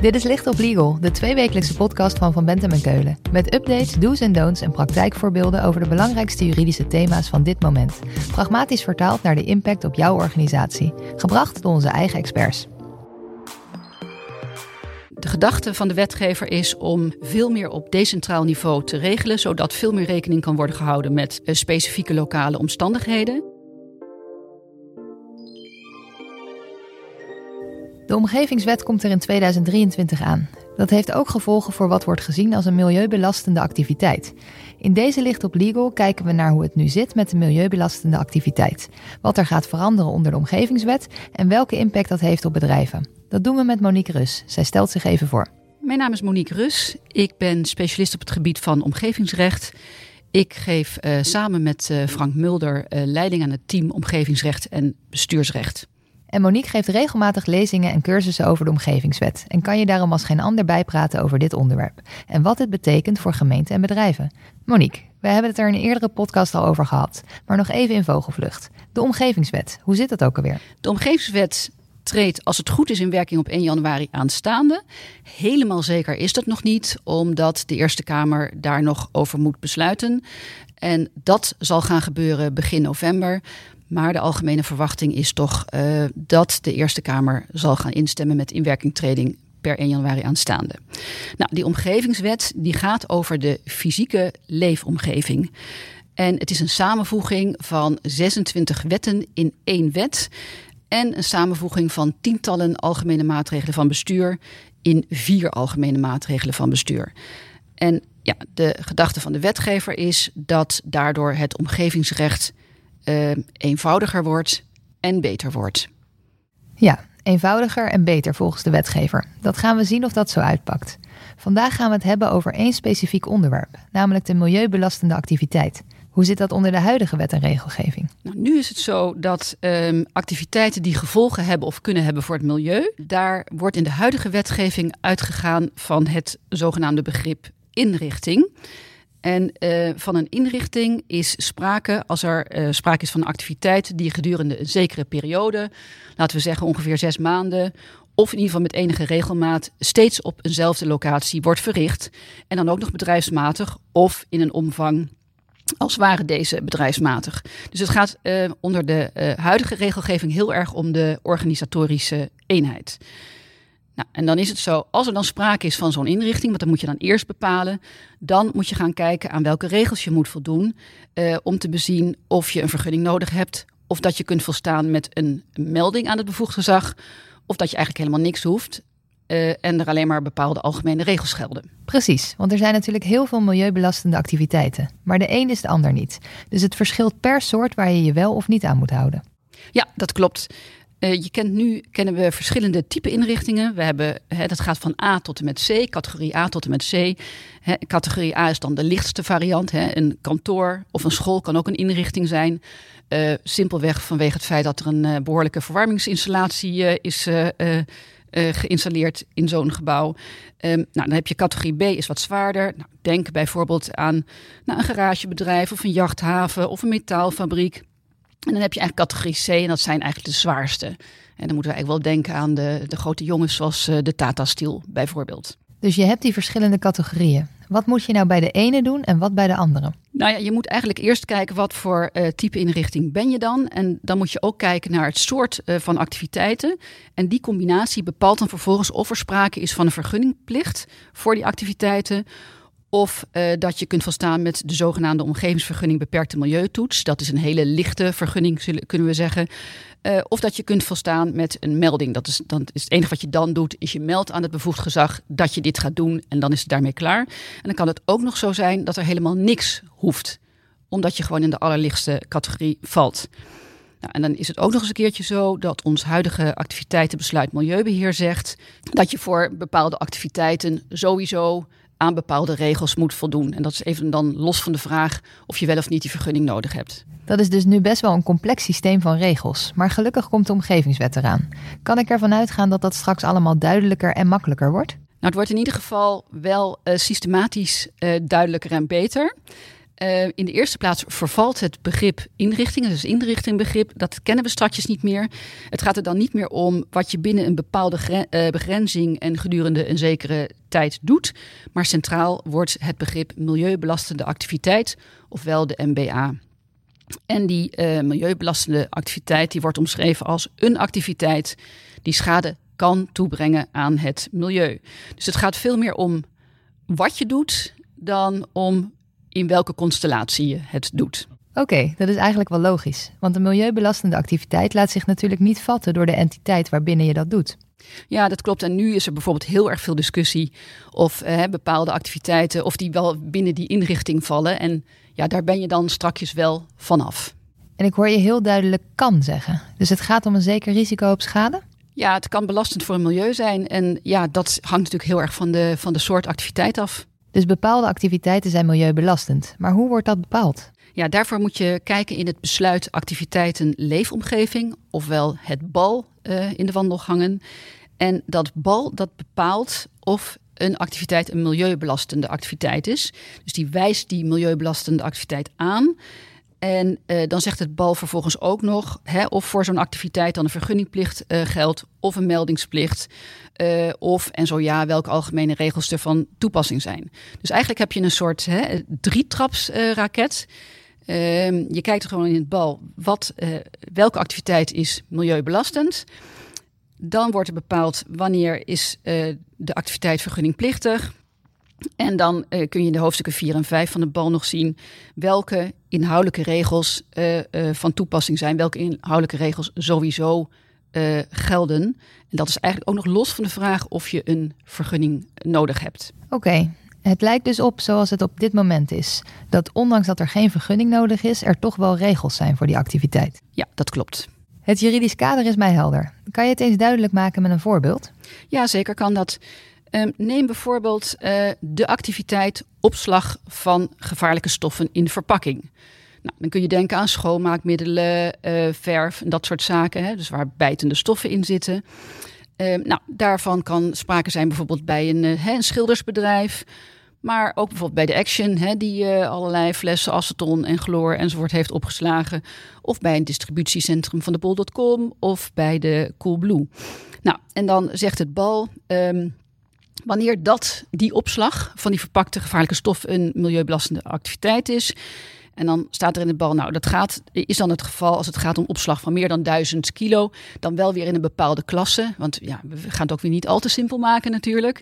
Dit is Licht op Legal, de tweewekelijkse podcast van Van Bentem en Keulen. Met updates, do's en don'ts en praktijkvoorbeelden over de belangrijkste juridische thema's van dit moment. Pragmatisch vertaald naar de impact op jouw organisatie. Gebracht door onze eigen experts. De gedachte van de wetgever is om veel meer op decentraal niveau te regelen, zodat veel meer rekening kan worden gehouden met eh, specifieke lokale omstandigheden. De omgevingswet komt er in 2023 aan. Dat heeft ook gevolgen voor wat wordt gezien als een milieubelastende activiteit. In deze licht op legal kijken we naar hoe het nu zit met de milieubelastende activiteit. Wat er gaat veranderen onder de omgevingswet en welke impact dat heeft op bedrijven. Dat doen we met Monique Rus. Zij stelt zich even voor. Mijn naam is Monique Rus. Ik ben specialist op het gebied van omgevingsrecht. Ik geef uh, samen met uh, Frank Mulder uh, leiding aan het team omgevingsrecht en bestuursrecht. En Monique geeft regelmatig lezingen en cursussen over de omgevingswet en kan je daarom als geen ander bijpraten over dit onderwerp en wat het betekent voor gemeenten en bedrijven. Monique, we hebben het er in een eerdere podcast al over gehad, maar nog even in vogelvlucht. De omgevingswet, hoe zit dat ook alweer? De omgevingswet treedt als het goed is in werking op 1 januari aanstaande. Helemaal zeker is dat nog niet, omdat de Eerste Kamer daar nog over moet besluiten. En dat zal gaan gebeuren begin november. Maar de algemene verwachting is toch uh, dat de Eerste Kamer zal gaan instemmen met inwerkingtreding per 1 januari aanstaande. Nou, die omgevingswet die gaat over de fysieke leefomgeving. En het is een samenvoeging van 26 wetten in één wet. En een samenvoeging van tientallen algemene maatregelen van bestuur in vier algemene maatregelen van bestuur. En ja, de gedachte van de wetgever is dat daardoor het omgevingsrecht uh, eenvoudiger wordt en beter wordt. Ja, eenvoudiger en beter volgens de wetgever. Dat gaan we zien of dat zo uitpakt. Vandaag gaan we het hebben over één specifiek onderwerp, namelijk de milieubelastende activiteit. Hoe zit dat onder de huidige wet en regelgeving? Nou, nu is het zo dat um, activiteiten die gevolgen hebben of kunnen hebben voor het milieu, daar wordt in de huidige wetgeving uitgegaan van het zogenaamde begrip inrichting. En uh, van een inrichting is sprake als er uh, sprake is van een activiteit die gedurende een zekere periode, laten we zeggen ongeveer zes maanden, of in ieder geval met enige regelmaat, steeds op eenzelfde locatie wordt verricht. En dan ook nog bedrijfsmatig of in een omvang als waren deze bedrijfsmatig. Dus het gaat uh, onder de huidige regelgeving heel erg om de organisatorische eenheid. Nou, en dan is het zo, als er dan sprake is van zo'n inrichting, want dan moet je dan eerst bepalen, dan moet je gaan kijken aan welke regels je moet voldoen uh, om te bezien of je een vergunning nodig hebt, of dat je kunt volstaan met een melding aan het bevoegd gezag, of dat je eigenlijk helemaal niks hoeft. Uh, en er alleen maar bepaalde algemene regels gelden. Precies, want er zijn natuurlijk heel veel milieubelastende activiteiten. Maar de een is de ander niet. Dus het verschilt per soort waar je je wel of niet aan moet houden. Ja, dat klopt. Uh, je kent nu kennen we verschillende type inrichtingen. We hebben, hè, dat gaat van A tot en met C, categorie A tot en met C. Hè, categorie A is dan de lichtste variant. Hè. Een kantoor of een school kan ook een inrichting zijn. Uh, simpelweg vanwege het feit dat er een uh, behoorlijke verwarmingsinstallatie is geïnstalleerd in zo'n gebouw. Um, nou, dan heb je categorie B, is wat zwaarder. Nou, denk bijvoorbeeld aan nou, een garagebedrijf of een jachthaven of een metaalfabriek. En dan heb je eigenlijk categorie C en dat zijn eigenlijk de zwaarste. En dan moeten we eigenlijk wel denken aan de, de grote jongens zoals uh, de Tata Steel bijvoorbeeld. Dus je hebt die verschillende categorieën. Wat moet je nou bij de ene doen en wat bij de andere? Nou ja, je moet eigenlijk eerst kijken wat voor uh, type inrichting ben je dan. En dan moet je ook kijken naar het soort uh, van activiteiten. En die combinatie bepaalt dan vervolgens of er sprake is van een vergunningplicht voor die activiteiten of uh, dat je kunt volstaan met de zogenaamde omgevingsvergunning beperkte milieutoets. Dat is een hele lichte vergunning, kunnen we zeggen. Uh, of dat je kunt volstaan met een melding. Dat is, dan is het enige wat je dan doet, is je meldt aan het bevoegd gezag dat je dit gaat doen. En dan is het daarmee klaar. En dan kan het ook nog zo zijn dat er helemaal niks hoeft. Omdat je gewoon in de allerlichtste categorie valt. Nou, en dan is het ook nog eens een keertje zo dat ons huidige activiteitenbesluit Milieubeheer zegt dat je voor bepaalde activiteiten sowieso aan bepaalde regels moet voldoen. En dat is even dan los van de vraag of je wel of niet die vergunning nodig hebt. Dat is dus nu best wel een complex systeem van regels. Maar gelukkig komt de omgevingswet eraan. Kan ik ervan uitgaan dat dat straks allemaal duidelijker en makkelijker wordt? Nou, het wordt in ieder geval wel uh, systematisch uh, duidelijker en beter. Uh, in de eerste plaats vervalt het begrip inrichting, dus inrichtingbegrip, dat kennen we straks niet meer. Het gaat er dan niet meer om wat je binnen een bepaalde uh, begrenzing en gedurende een zekere tijd doet, maar centraal wordt het begrip milieubelastende activiteit, ofwel de MBA. En die uh, milieubelastende activiteit die wordt omschreven als een activiteit die schade kan toebrengen aan het milieu. Dus het gaat veel meer om wat je doet dan om in welke constellatie je het doet. Oké, dat is eigenlijk wel logisch. Want een milieubelastende activiteit laat zich natuurlijk niet vatten door de entiteit waarbinnen je dat doet. Ja, dat klopt. En nu is er bijvoorbeeld heel erg veel discussie of eh, bepaalde activiteiten, of die wel binnen die inrichting vallen. En ja, daar ben je dan strakjes wel vanaf. En ik hoor je heel duidelijk kan zeggen. Dus het gaat om een zeker risico op schade? Ja, het kan belastend voor het milieu zijn. En ja, dat hangt natuurlijk heel erg van de, van de soort activiteit af. Dus bepaalde activiteiten zijn milieubelastend. Maar hoe wordt dat bepaald? Ja, daarvoor moet je kijken in het besluit activiteiten leefomgeving, ofwel het BAL uh, in de wandelgangen. En dat BAL dat bepaalt of een activiteit een milieubelastende activiteit is. Dus die wijst die milieubelastende activiteit aan. En uh, dan zegt het BAL vervolgens ook nog hè, of voor zo'n activiteit dan een vergunningplicht uh, geldt of een meldingsplicht. Uh, of, en zo ja, welke algemene regels er van toepassing zijn. Dus eigenlijk heb je een soort hè, drietrapsraket. Ehm, je kijkt gewoon in het bal wat, welke activiteit is milieubelastend. Dan wordt er bepaald wanneer is de activiteit vergunningplichtig. En dan uh, kun je in de hoofdstukken 4 en 5 van de bal nog zien welke inhoudelijke regels uh, uh, van toepassing zijn, welke inhoudelijke regels sowieso gelden. En dat is eigenlijk ook nog los van de vraag of je een vergunning nodig hebt. Oké, okay. het lijkt dus op zoals het op dit moment is. Dat ondanks dat er geen vergunning nodig is, er toch wel regels zijn voor die activiteit. Ja, dat klopt. Het juridisch kader is mij helder. Kan je het eens duidelijk maken met een voorbeeld? Ja, zeker kan dat. Um, neem bijvoorbeeld uh, de activiteit opslag van gevaarlijke stoffen in verpakking. Nou, dan kun je denken aan schoonmaakmiddelen, uh, verf en dat soort zaken, hè, dus waar bijtende stoffen in zitten. Um, nou, daarvan kan sprake zijn bijvoorbeeld bij een, uh, een schildersbedrijf, maar ook bijvoorbeeld bij de Action, hè, die allerlei flessen aceton en chloor enzovoort heeft opgeslagen. Of bij een distributiecentrum van de bol.com of bij de Coolblue. Nou, en dan zegt het bal, um, wanneer dat, die opslag van die verpakte gevaarlijke stof een milieubelastende activiteit is. En dan staat er in het bal, nou dat gaat, is dan het geval als het gaat om opslag van meer dan 1000 kilo. Dan wel weer in een bepaalde klasse. Want ja, we gaan het ook weer niet al te simpel maken natuurlijk.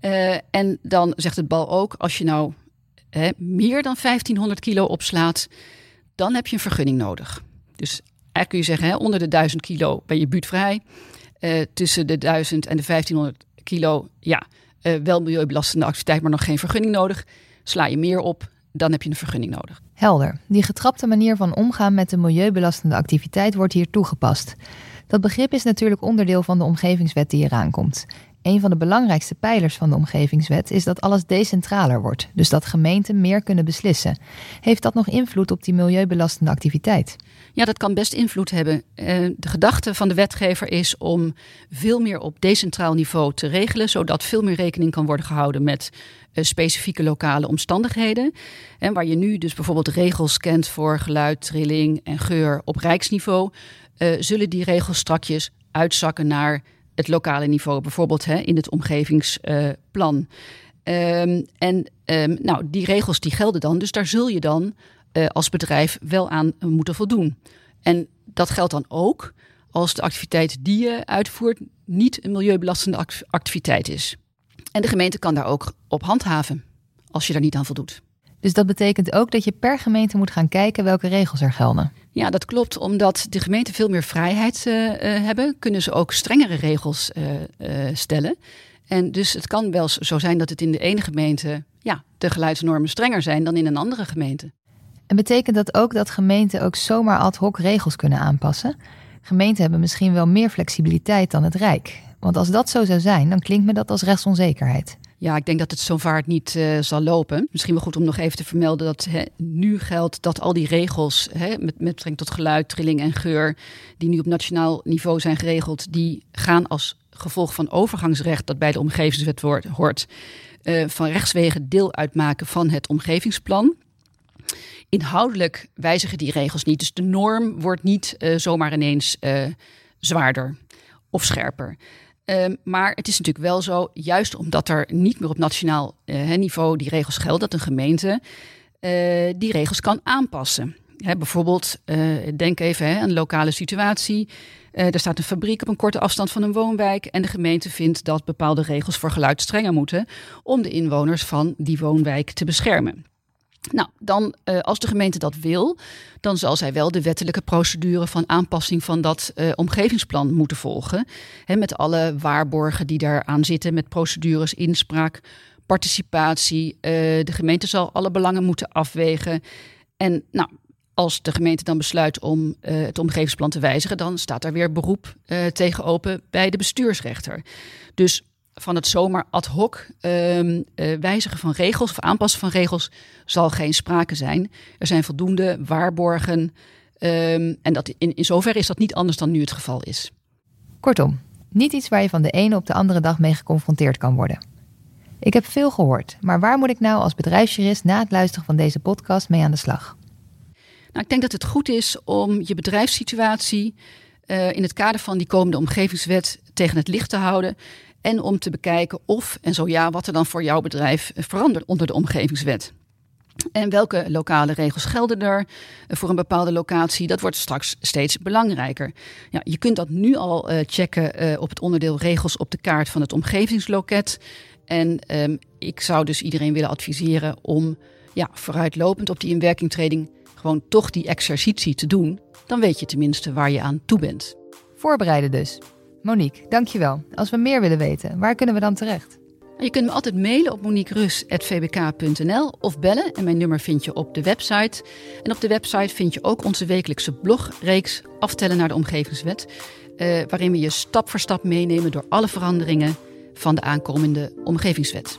Uh, en dan zegt het bal ook, als je nou hè, meer dan 1500 kilo opslaat, dan heb je een vergunning nodig. Dus eigenlijk kun je zeggen, hè, onder de 1000 kilo ben je buurtvrij. Uh, tussen de 1000 en de 1500 kilo, ja, uh, wel milieubelastende activiteit, maar nog geen vergunning nodig. Sla je meer op, dan heb je een vergunning nodig. Helder. Die getrapte manier van omgaan met de milieubelastende activiteit wordt hier toegepast. Dat begrip is natuurlijk onderdeel van de omgevingswet die eraan komt. Een van de belangrijkste pijlers van de omgevingswet is dat alles decentraler wordt, dus dat gemeenten meer kunnen beslissen. Heeft dat nog invloed op die milieubelastende activiteit? Ja, dat kan best invloed hebben. Eh, de gedachte van de wetgever is om veel meer op decentraal niveau te regelen, zodat veel meer rekening kan worden gehouden met eh, specifieke lokale omstandigheden. En waar je nu dus bijvoorbeeld regels kent voor geluid, trilling en geur op rijksniveau, uh, zullen die regels strakjes uitzakken naar het lokale niveau, bijvoorbeeld hè, in het omgevingsplan. Um, en um, nou, die regels die gelden dan, dus daar zul je dan uh, als bedrijf wel aan moeten voldoen. En dat geldt dan ook als de activiteit die je uitvoert niet een milieubelastende activiteit is. En de gemeente kan daar ook op handhaven als je daar niet aan voldoet. Dus dat betekent ook dat je per gemeente moet gaan kijken welke regels er gelden. Ja, dat klopt. Omdat de gemeenten veel meer vrijheid uh, uh, hebben, kunnen ze ook strengere regels uh, stellen. En dus het kan wel zo zijn dat het in de ene gemeente ja, de geluidsnormen strenger zijn dan in een andere gemeente. En betekent dat ook dat gemeenten ook zomaar ad hoc regels kunnen aanpassen? Gemeenten hebben misschien wel meer flexibiliteit dan het Rijk. Want als dat zo zou zijn, dan klinkt me dat als rechtsonzekerheid. Ja, ik denk dat het zo vaart niet uh, zal lopen. Misschien wel goed om nog even te vermelden dat nu geldt dat al die regels hè, met, met betrekking tot geluid, trilling en geur, die nu op nationaal niveau zijn geregeld, die gaan als gevolg van overgangsrecht dat bij de omgevingswet hoort, uh, van rechtswegen deel uitmaken van het omgevingsplan. Inhoudelijk wijzigen die regels niet. Dus de norm wordt niet uh, zomaar ineens uh, zwaarder of scherper. Um, maar het is natuurlijk wel zo, juist omdat er niet meer op nationaal uh, niveau die regels gelden, dat een gemeente die regels kan aanpassen. Hè, bijvoorbeeld, denk even aan een lokale situatie. er staat een fabriek op een korte afstand van een woonwijk en de gemeente vindt dat bepaalde regels voor geluid strenger moeten om de inwoners van die woonwijk te beschermen. Nou, dan uh, als de gemeente dat wil, dan zal zij wel de wettelijke procedure van aanpassing van dat uh, omgevingsplan moeten volgen. Hè, met alle waarborgen die daaraan zitten, met procedures, inspraak, participatie. Uh, de gemeente zal alle belangen moeten afwegen. En nou, als de gemeente dan besluit om het omgevingsplan te wijzigen, dan staat daar weer beroep tegen open bij de bestuursrechter. Dus van het zomaar ad hoc uh, wijzigen van regels of aanpassen van regels zal geen sprake zijn. Er zijn voldoende waarborgen um, en dat in, in zoverre is dat niet anders dan nu het geval is. Kortom, niet iets waar je van de ene op de andere dag mee geconfronteerd kan worden. Ik heb veel gehoord, maar waar moet ik nou als bedrijfsjurist na het luisteren van deze podcast mee aan de slag? Nou, ik denk dat het goed is om je bedrijfssituatie uh, in het kader van die komende omgevingswet tegen het licht te houden en om te bekijken of en zo ja, wat er dan voor jouw bedrijf verandert onder de omgevingswet. En welke lokale regels gelden er voor een bepaalde locatie? Dat wordt straks steeds belangrijker. Ja, je kunt dat nu al uh, checken op het onderdeel regels op de kaart van het omgevingsloket. En um, ik zou dus iedereen willen adviseren om ja, vooruitlopend op die inwerkingtreding gewoon toch die exercitie te doen. Dan weet je tenminste waar je aan toe bent. Voorbereiden dus. Monique, dankjewel. Als we meer willen weten, waar kunnen we dan terecht? Je kunt me altijd mailen op moniquerus.vbk.nl of bellen. En mijn nummer vind je op de website. En op de website vind je ook onze wekelijkse blogreeks Aftellen naar de Omgevingswet. Uh, waarin we je stap voor stap meenemen door alle veranderingen van de aankomende Omgevingswet.